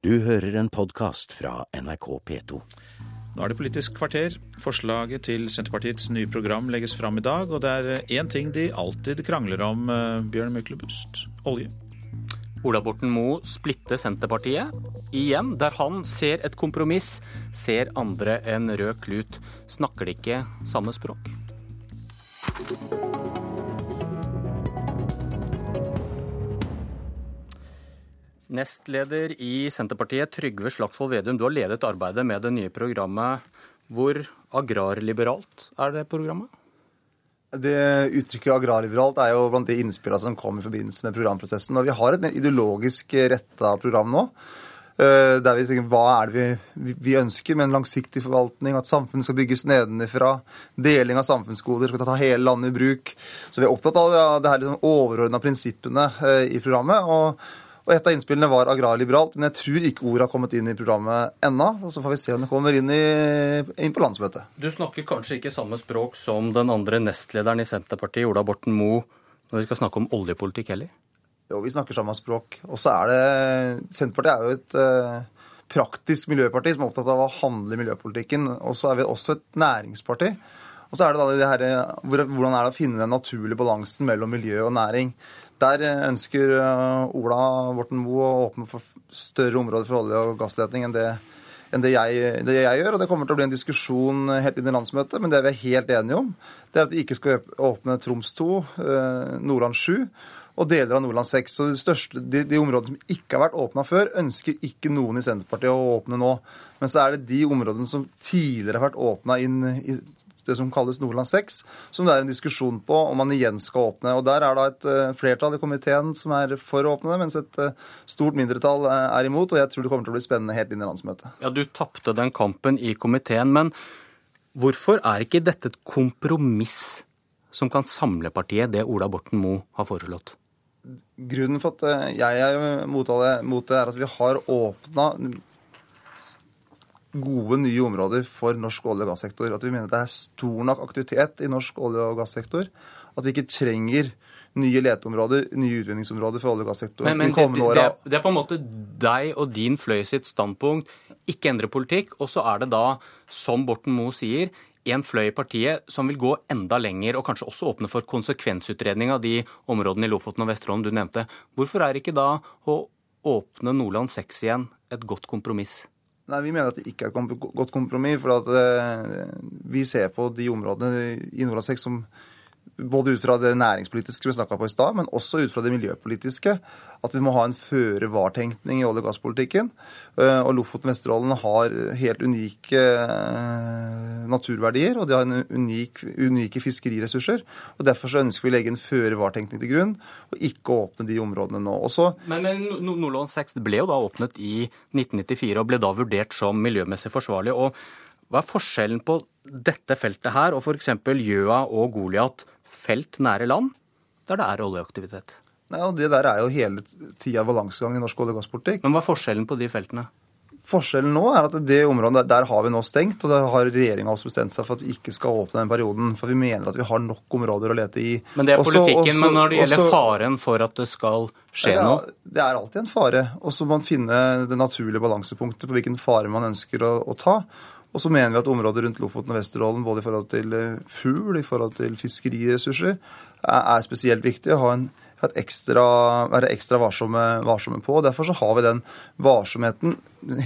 Du hører en podkast fra NRK P2. Nå er det Politisk kvarter. Forslaget til Senterpartiets nye program legges fram i dag, og det er én ting de alltid krangler om, eh, Bjørn Myklebust olje. Ola Borten Moe splitter Senterpartiet igjen. Der han ser et kompromiss, ser andre en rød klut. Snakker de ikke samme språk? Nestleder i Senterpartiet, Trygve Slagsvold Vedum, du har ledet arbeidet med det nye programmet. Hvor agrarliberalt er det programmet? Det Uttrykket agrarliberalt er jo blant de innspillene som kom i forbindelse med programprosessen. Og vi har et mer ideologisk retta program nå. eh, Der vi tenker hva er det vi, ønsker med en langsiktig forvaltning, at samfunnet skal bygges nedenifra, deling av samfunnsgoder, skal ta hele landet i bruk. Så vi er opptatt av det her liksom overordna prinsippene eh, i programmet. og og Et av innspillene var agrarliberalt, men jeg tror ikke ordet har kommet inn i programmet ennå. og Så får vi se om det kommer inn, i, inn på landsmøtet. Du snakker kanskje ikke samme språk som den andre nestlederen i Senterpartiet, Ola Borten Moe, når vi skal snakke om oljepolitikk heller? Jo, vi snakker samme språk. Og så er det Senterpartiet er jo et eh, praktisk miljøparti som er opptatt av å handle i miljøpolitikken. Og så er vi også et næringsparti. Og så er det da det her, hvordan er det å finne den naturlige balansen mellom miljø og næring. Der eh, ønsker eh, Ola Borten Moe å åpne for større områder for olje- og gassleting enn det, enn det jeg, det jeg gjør. Og det kommer til å bli en diskusjon helt inn i landsmøtet, men det vi er helt enige om, det er at vi ikke skal åpne Troms 2, eh, Nordland 7 og deler av Nordland 6. Så de, største, de, de områdene som ikke har vært åpna før, ønsker ikke noen i Senterpartiet å åpne nå. Men så er det de områdene som tidligere har vært åpna inn i det som kalles Nordland 6, som det er en diskusjon på om man igjen skal åpne. Og Der er da et eh, flertall i komiteen som er for å åpne det, mens et eh, stort mindretall eh, er imot. Og jeg tror det kommer til å bli spennende helt inn i landsmøtet. Ja, Du tapte den kampen i komiteen, men hvorfor er ikke dette et kompromiss som kan samle partiet, det Ola Borten Moe har foreslått? Grunnen for at jeg er mot det er at vi har åpna gode nye områder for norsk olje- og gassektor. At vi mener det er stor nok aktivitet i norsk olje- og gassektor. At vi ikke trenger nye leteområder, nye utvinningsområder for olje- og gassektoren de det, kommende det, åra. er- det er på en måte deg og din fløy sitt standpunkt. Ikke endre politikk. Og så er det da, som Borten Moe sier, en fløy i partiet som vil gå enda lenger, og kanskje også åpne for konsekvensutredning av de områdene i Lofoten og Vesterålen du nevnte. Hvorfor er ikke da å åpne Nordland 6 igjen et godt kompromiss? Nei, Vi mener at det ikke er et godt kompromiss. For at eh, vi ser på de områdene i Nordland 6 som både ut fra det næringspolitiske vi snakka på i stad, men også ut fra det miljøpolitiske. At vi må ha en føre-var-tenkning i olje- og gasspolitikken. Eh, Og Lofoten og Vesterålen har helt unike eh, naturverdier, og de har unik, unike fiskeriressurser. og Derfor så ønsker vi å legge en føre-var-tenkning til grunn, og ikke åpne de områdene nå. Også Men, men Nordland 6 ble jo da åpnet i 1994 og ble da vurdert som miljømessig forsvarlig. og Hva er forskjellen på dette feltet her og f.eks. Gjøa og Goliat, felt nære land, der det er oljeaktivitet? Nei, og Det der er jo hele tida balansegang i norsk olje- og gasspolitikk. Men hva er forskjellen på de feltene? Forskjellen nå er at det området der har vi nå stengt, og da har regjeringa også bestemt seg for at vi ikke skal åpne den perioden. For vi mener at vi har nok områder å lete i. Men det er politikken. også- men når det gjelder også- faren for at det skal skje det er, noe det er alltid en fare. Og så må man finne det naturlige balansepunktet på hvilken fare man ønsker å, å ta. Og så mener vi at området rundt Lofoten og Vesterålen, både i forhold til eh, fugl, i forhold til fiskeriressurser, er, spesielt viktig å ha en ekstra, være ekstra varsomme, varsomme på. Derfor så har vi den varsomheten.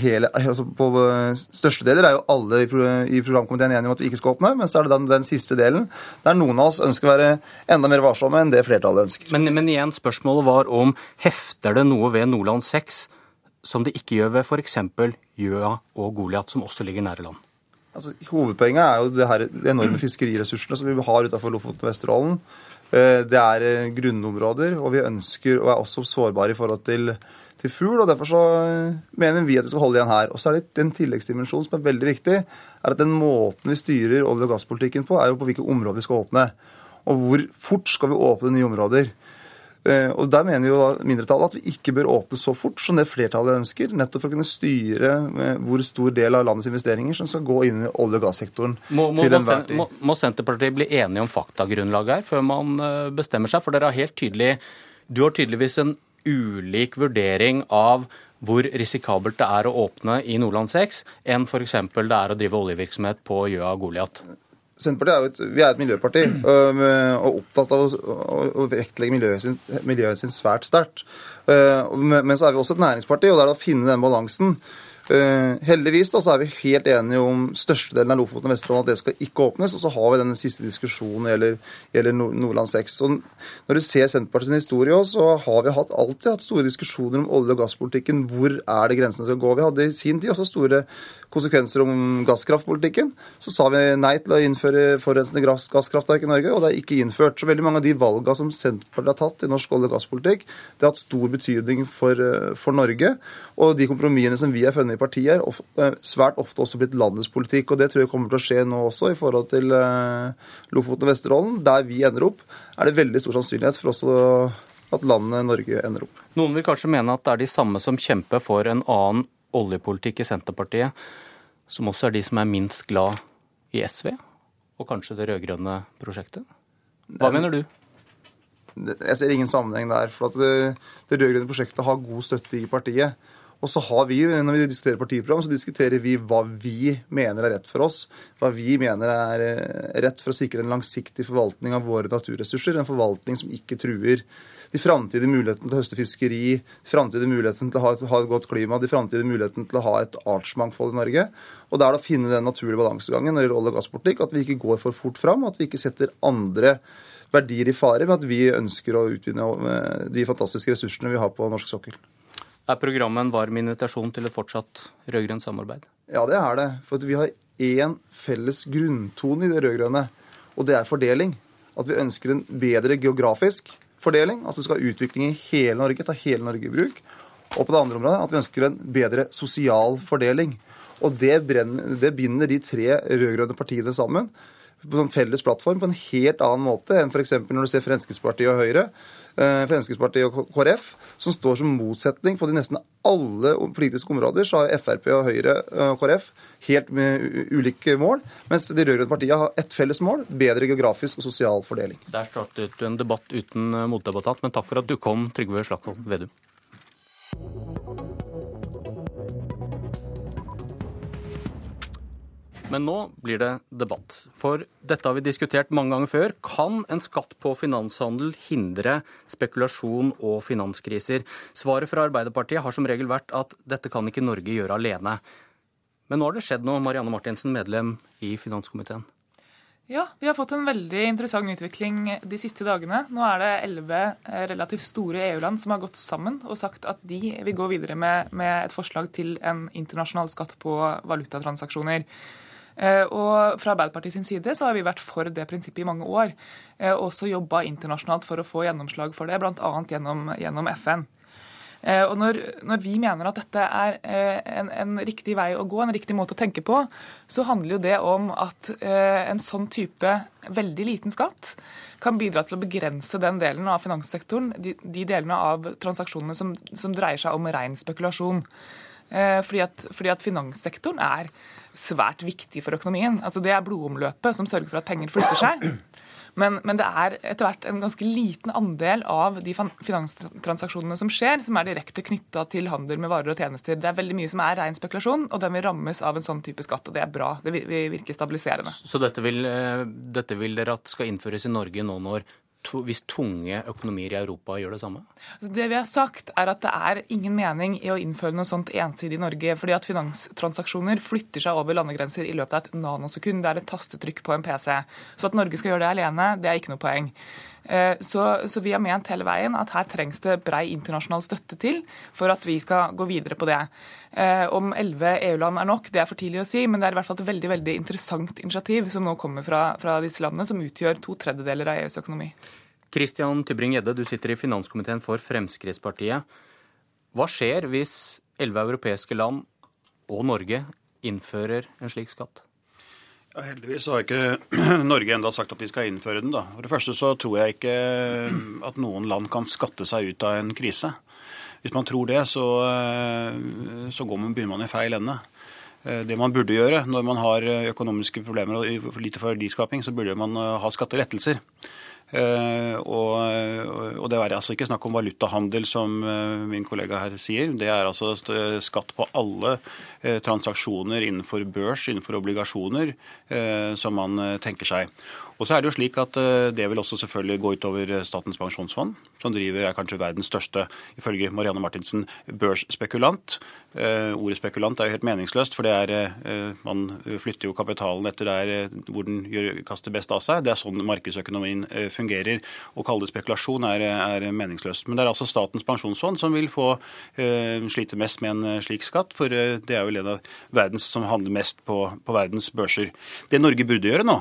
Hele, altså på største deler er jo alle i programkomiteen enige om at vi ikke skal åpne, men så er det den, den siste delen der noen av oss ønsker å være enda mer varsomme enn det flertallet ønsker. Men, men igjen, spørsmålet var om hefter det noe ved Nordland 6 som det ikke gjør ved f.eks. Gjøa og Goliat, som også ligger nære land? Altså, hovedpoenget er jo det her, de enorme fiskeriressursene som vi har utenfor Lofoten og Vesterålen. Eh, Det er eh, grunnområder, og vi ønsker og er også sårbare i forhold til, til fugl. og Derfor så eh, mener vi at vi skal holde igjen her. Og så er det den tilleggsdimensjonen som er veldig viktig, er at den måten vi styrer olje- og gasspolitikken på, er jo på hvilke områder vi skal åpne. Og hvor fort skal vi åpne nye områder. Eh, Og Der mener jo mindretallet at vi ikke bør åpne så fort som det flertallet ønsker, nettopp for å kunne styre eh, hvor stor del av landets investeringer som skal gå inn i olje- og gassektoren Må, må, til enhver tid. må, må Senterpartiet bli enige om faktagrunnlaget her før man eh, bestemmer seg? For dere har helt tydelig Du har tydeligvis en ulik vurdering av hvor risikabelt det er å åpne i Nordland 6, enn f.eks. det er å drive oljevirksomhet på Gjøa Goliat? Senterpartiet er jo et, vi er et miljøparti og, og opptatt av å, å vektlegge miljøet, sin, miljøet sin svært sterkt. Men så er vi også et næringsparti, og det er å finne den balansen. Uh, heldigvis da, så er vi helt enige om størstedelen av Lofoten og Vesterålen at det skal ikke åpnes. Og så har vi den siste diskusjonen gjelder, gjelder Nordland 6. Og når du ser Senterpartiets historie òg, så har vi hatt, alltid hatt store diskusjoner om olje- og gasspolitikken. Hvor er det grensene skal gå? Vi hadde i sin tid også store konsekvenser om gasskraftpolitikken. Så sa vi nei til å innføre forurensende gasskraftverk i Norge, og det er ikke innført. Så veldig mange av de valgene som Senterpartiet har tatt i norsk olje- og gasspolitikk, det har hatt stor betydning for, eh, for Norge. Og de kompromissene som vi har funnet i partiet, er eh, svært ofte også blitt landets politikk. Og det tror jeg kommer til å skje nå også i forhold til eh, Lofoten og Vesterålen. Der vi ender opp, er det veldig stor sannsynlighet for også at landet Norge ender opp. Noen vil kanskje mene at det er de samme som kjemper for en annen oljepolitikk i Senterpartiet, som også er de som er minst glad i SV, og kanskje det rød-grønne prosjektet. Hva mener du? Jeg ser ingen sammenheng der. for at Det, det rød-grønne prosjektet har god støtte i partiet. Og så har vi, Når vi diskuterer partiprogram, så diskuterer vi hva vi mener er rett for oss. Hva vi mener er eh, rett for å sikre en langsiktig forvaltning av våre naturressurser. En forvaltning som ikke truer de framtidige mulighetene til å høste fiskeri, de framtidige mulighetene til å ha et, ha et godt klima, de framtidige mulighetene til å ha et artsmangfold i Norge. Og det er å finne den naturlige balansegangen når det gjelder olje- og gasspolitikk, at vi ikke går for fort fram, at vi ikke setter andre verdier i fare med at vi ønsker å utvinne eh, de fantastiske ressursene vi har på norsk sokkel. Er programmet en varm invitasjon til et fortsatt rød-grønt samarbeid? Ja, det er det. For vi har én felles grunntone i det rød-grønne, og det er fordeling. At vi ønsker en bedre geografisk fordeling. Altså vi skal ha utvikling i hele Norge, ta hele Norge i bruk. Og på det andre området at vi ønsker en bedre sosial fordeling. Og det, brenner, det binder de tre rød-grønne partiene sammen på en felles plattform på en helt annen måte enn f.eks. når du ser Fremskrittspartiet og Høyre. Eh, Fremskrittspartiet og KrF, som står som motsetning på de nesten alle politiske områder, så har Frp og Høyre eh, og KrF helt med ulike mål, mens de rød-grønne partiene har ett felles mål bedre geografisk og sosial fordeling. Der startet du en debatt uten eh, motdebattant, men takk for at du kom, Trygve Slagsvold Vedum. Men nå blir det debatt. For dette har vi diskutert mange ganger før. Kan en skatt på finanshandel hindre spekulasjon og finanskriser? Svaret fra Arbeiderpartiet har som regel vært at dette kan ikke Norge gjøre alene. Men nå har det skjedd noe, Marianne Martinsen, medlem i finanskomiteen. Ja, vi har fått en veldig interessant utvikling de siste dagene. Nå er det elleve eh, relativt store EU-land som har gått sammen og sagt at de vil gå videre med, med et forslag til en internasjonal skatt på valutatransaksjoner. Eh, og Fra Arbeiderpartiet sin side så har vi vært for det prinsippet i mange år. Eh, og også jobba internasjonalt for å få gjennomslag for det, bl.a. Gjennom, gjennom FN. Eh, og når, når, vi mener at dette er en, en, riktig vei å gå, en riktig måte å tenke på, så handler jo det om at en sånn type veldig liten skatt kan bidra til å begrense den delen av finanssektoren, de, de delene av transaksjonene som, som, dreier seg om ren spekulasjon. Fordi at, fordi at finanssektoren er svært viktig for økonomien. Altså Det er blodomløpet som sørger for at penger flytter seg. Men, men, det er etter hvert en ganske liten andel av de finanstransaksjonene som skjer, som er direkte knytta til handel med varer og tjenester. Det er veldig mye som er ren spekulasjon, og den vil rammes av en sånn type skatt. Og det er bra. Det vil virke stabiliserende. Så dette vil, eh, dette vil dere at skal innføres i Norge nå når hvis tunge økonomier i Europa gjør det samme? Altså, det vi har sagt, er at det er ingen mening i å innføre noe sånt ensidig i Norge. fordi at finanstransaksjoner flytter seg over landegrenser i løpet av et nanosekund. Det er et tastetrykk på en PC. Så at Norge skal gjøre det alene, det er ikke noe poeng. Eh, så, så, vi har ment hele veien at her trengs det brei internasjonal støtte til for at vi skal gå videre på det. Eh, om elleve EU-land er nok, det er for tidlig å si, men det er i hvert fall et veldig veldig interessant initiativ som nå kommer fra, fra disse landene, som utgjør to tredjedeler av EUs økonomi. Kristian Tybring-Gjedde, du sitter i finanskomiteen for Fremskrittspartiet. Hva skjer hvis elleve europeiske land og Norge innfører en slik skatt? Ja, heldigvis har ikke Norge enda sagt at de skal innføre den. da. For det første så tror jeg ikke eh, at noen land kan skatte seg ut av en krise. Hvis man tror det, så, eh, så man, begynner man i feil ende. Eh, det man burde gjøre når man har økonomiske problemer og for lite verdiskaping, så burde man ha skattelettelser. Og, og det er altså ikke snakk om valutahandel, som min kollega her sier. Det er altså skatt på alle transaksjoner innenfor børs, innenfor obligasjoner, som man tenker seg. Og så er det jo slik at eh, Det vil også selvfølgelig gå utover eh, Statens pensjonsfond, som driver er kanskje verdens største, ifølge Marianne Martinsen, børsspekulant. Eh, ordet spekulant er jo helt meningsløst, for det er, man flytter jo kapitalen etter der hvor den gjør, kaster best av seg. Det er sånn markedsøkonomien fungerer. Å kalle det spekulasjon er, er, meningsløst. Men det er altså Statens pensjonsfond som vil få slite mest med en slik skatt, for det er jo en av verdens som handler mest på, på verdens børser. Det Norge burde gjøre nå,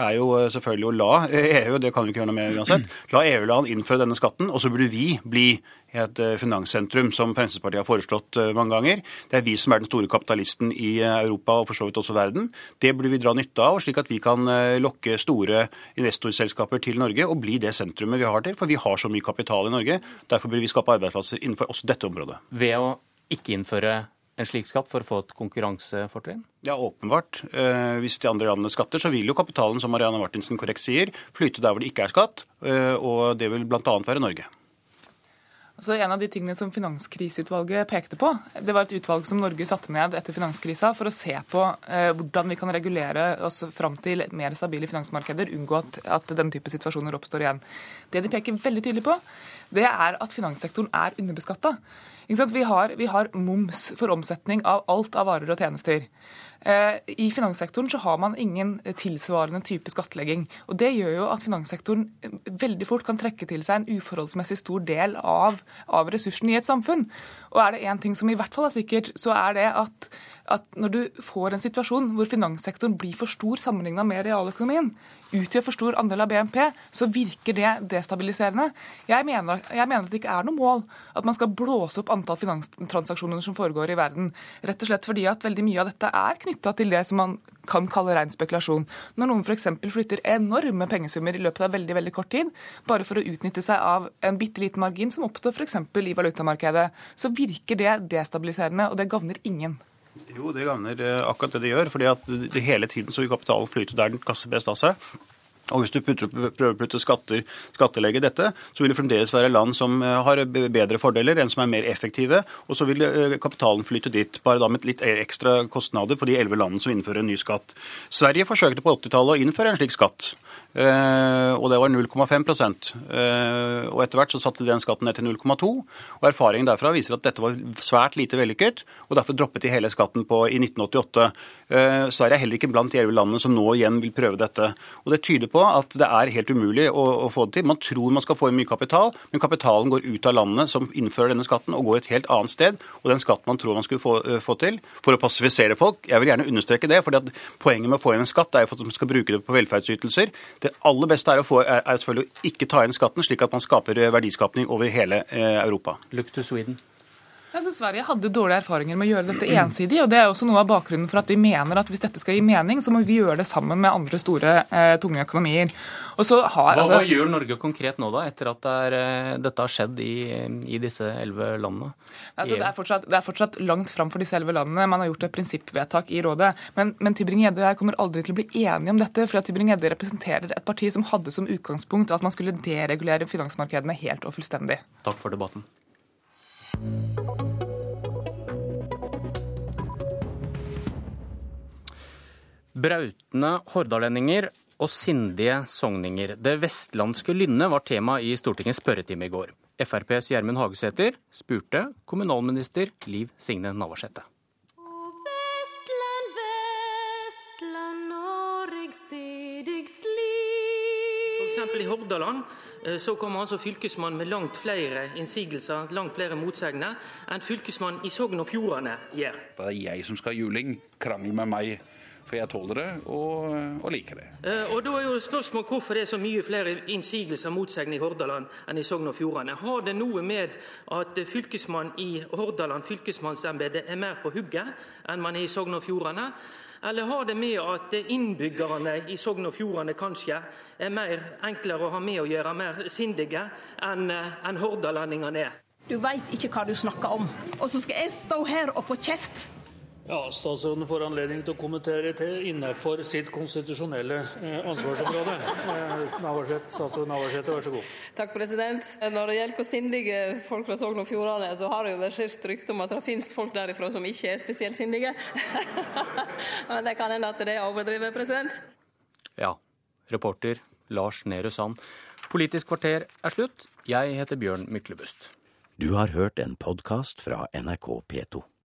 er jo eh, selvfølgelig å la EU det kan vi ikke gjøre noe med uansett, la EU-land innføre denne skatten, og så burde vi bli et eh, finanssentrum, som Fremskrittspartiet har foreslått eh, mange ganger. Det er vi som er den store kapitalisten i Europa og for så vidt også verden. Det burde vi dra nytte av, slik at vi kan lokke store investorselskaper til Norge og bli det sentrumet vi har til. For vi har så mye kapital i Norge. Derfor burde vi skape arbeidsplasser innenfor også dette området. Ved å ikke innføre en slik skatt for å få et konkurransefortrinn? Ja, åpenbart. Eh, hvis de andre landene skatter, så vil jo kapitalen, som Marianne Martinsen korrekt sier, flyte der hvor det ikke er skatt, eh, og det vil bl.a. være Norge. Altså, en av de tingene som Finanskriseutvalget pekte på, det var et utvalg som Norge satte ned etter finanskrisa for å se på eh, hvordan vi kan regulere oss fram til mer stabile finansmarkeder, unngå at, at den type situasjoner oppstår igjen. Det de peker veldig tydelig på, det er at finanssektoren er underbeskatta. Vi vi har moms for omsetning av alt av varer og tjenester. Eh, I finanssektoren så har man ingen tilsvarende type skattlegging. og Det gjør jo at finanssektoren eh, veldig fort kan trekke til seg en uforholdsmessig stor del av, av ressursene i et samfunn. Og er det én ting som i hvert fall er sikkert, så er det at, at når du får en situasjon hvor finanssektoren blir for stor sammenligna med realøkonomien, utgjør for stor andel av BNP, så virker det destabiliserende. Jeg mener, jeg mener, at det ikke er noe mål at man skal blåse opp antall finanstransaksjoner som foregår i verden. Rett og slett fordi at veldig mye av dette er knytta til det som man kan kalle ren spekulasjon. Når noen f.eks. flytter enorme pengesummer i løpet av veldig veldig kort tid, bare for å utnytte seg av en bitte liten margin som oppstår f.eks. i valutamarkedet, så virker det destabiliserende, og det gagner ingen. Jo, det gagner eh, akkurat det det gjør. fordi at hele tiden så vil kapitalen flyte der den kaster best av seg. Og Hvis du putter, prøver å putte skatter, skattelegge dette, så vil det fremdeles være land som eh, har bedre fordeler, enn som er mer effektive. Og så vil eh, kapitalen flytte dit, bare da med litt ekstra kostnader for de elleve landene som innfører en ny skatt. Sverige forsøkte på 80-tallet å innføre en slik skatt. Eh, og det var 0,5 eh, Og Etter hvert så satte de den skatten ned til 0,2 og Erfaringen derfra viser at dette var svært lite vellykket, og derfor droppet de hele skatten på i 1988. Eh, Sverige er heller ikke blant de elleve landene som nå igjen vil prøve dette. Og Det tyder på at det er helt umulig å, å, få det til. Man tror man skal få inn mye kapital, men kapitalen går ut av landene som innfører denne skatten, og går et helt annet sted. Og den skatten man tror man skulle få, få til, for å passifisere folk Jeg vil gjerne understreke det, for poenget med å få inn en skatt er for at man skal bruke det på velferdsytelser. Det aller beste er, å få, er, selvfølgelig å ikke ta inn skatten, slik at man skaper verdiskapning over hele eh, Europa. Look to Sweden. Altså, Sverige hadde dårlige erfaringer med å gjøre dette ensidig. og Det er også noe av bakgrunnen for at vi mener at hvis dette skal gi mening, så må vi gjøre det sammen med andre store, eh, tunge økonomier. Har, hva, altså, hva, gjør Norge konkret nå, da, etter at det er, eh, dette har skjedd i, i disse elleve landene? Altså, det, er fortsatt, det, er fortsatt, langt fram for disse elleve landene. Man har gjort et prinsippvedtak i rådet. Men, men Tybring-Gjedde og jeg kommer aldri til å bli enige om dette. for Tybring-Gjedde representerer et parti som hadde som utgangspunkt at man skulle deregulere finansmarkedene helt og fullstendig. Takk for debatten. Brautende hordalendinger og sindige sogninger. Det vestlandske lynnet var tema i Stortingets spørretime i går. FrPs Gjermund Hagesæter spurte kommunalminister Liv Signe Navarsete. F.eks. i Hordaland så kommer altså fylkesmannen med langt flere innsigelser, langt flere motsegner, enn fylkesmannen i Sogn og Fjordane gjør. Det er jeg som skal ha juling. Krangel med meg for jeg tåler det og, og liker det. Eh, og Da er jo spørsmålet hvorfor det er så mye flere innsigelser og motsegner i Hordaland enn i Sogn og Fjordane. Har det noe med at fylkesmannen i Hordaland, fylkesmannsembetet, er mer på hugget enn man er i Sogn og Fjordane? Eller har det med at innbyggerne i Sogn og Fjordane kanskje er mer enklere å ha med å gjøre, mer sindige, enn en hordalendingene er? Du veit ikke hva du snakker om. Og så skal jeg stå her og få kjeft Ja, Statsråden får anledning til å kommentere til innenfor sitt konstitusjonelle eh, ansvarsområde. Eh, Navarsete, statsråd Navarsete, vær så god. Takk, president. Når det gjelder hvor sindige folk fra Sogn og Fjordane, så har det jo versert rykte om at det finnes folk derifra som ikke er spesielt sindige. Men det kan hende at det er overdrevet, president. Ja. Reporter Lars Nehru Sand. Politisk kvarter er slutt. Jeg heter Bjørn Myklebust. Du har hørt en podkast fra NRK P2.